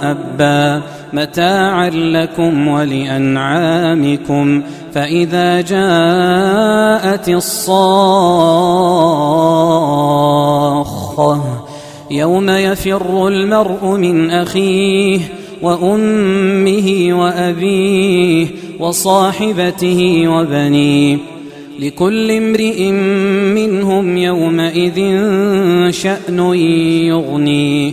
وأبا متاعا لكم ولأنعامكم. فإذا جاءت الصاخة يوم يفر المرء من أخيه وأمه وأبيه وصاحبته وبنيه. لكل امرئ منهم يومئذ شأن يغنيه.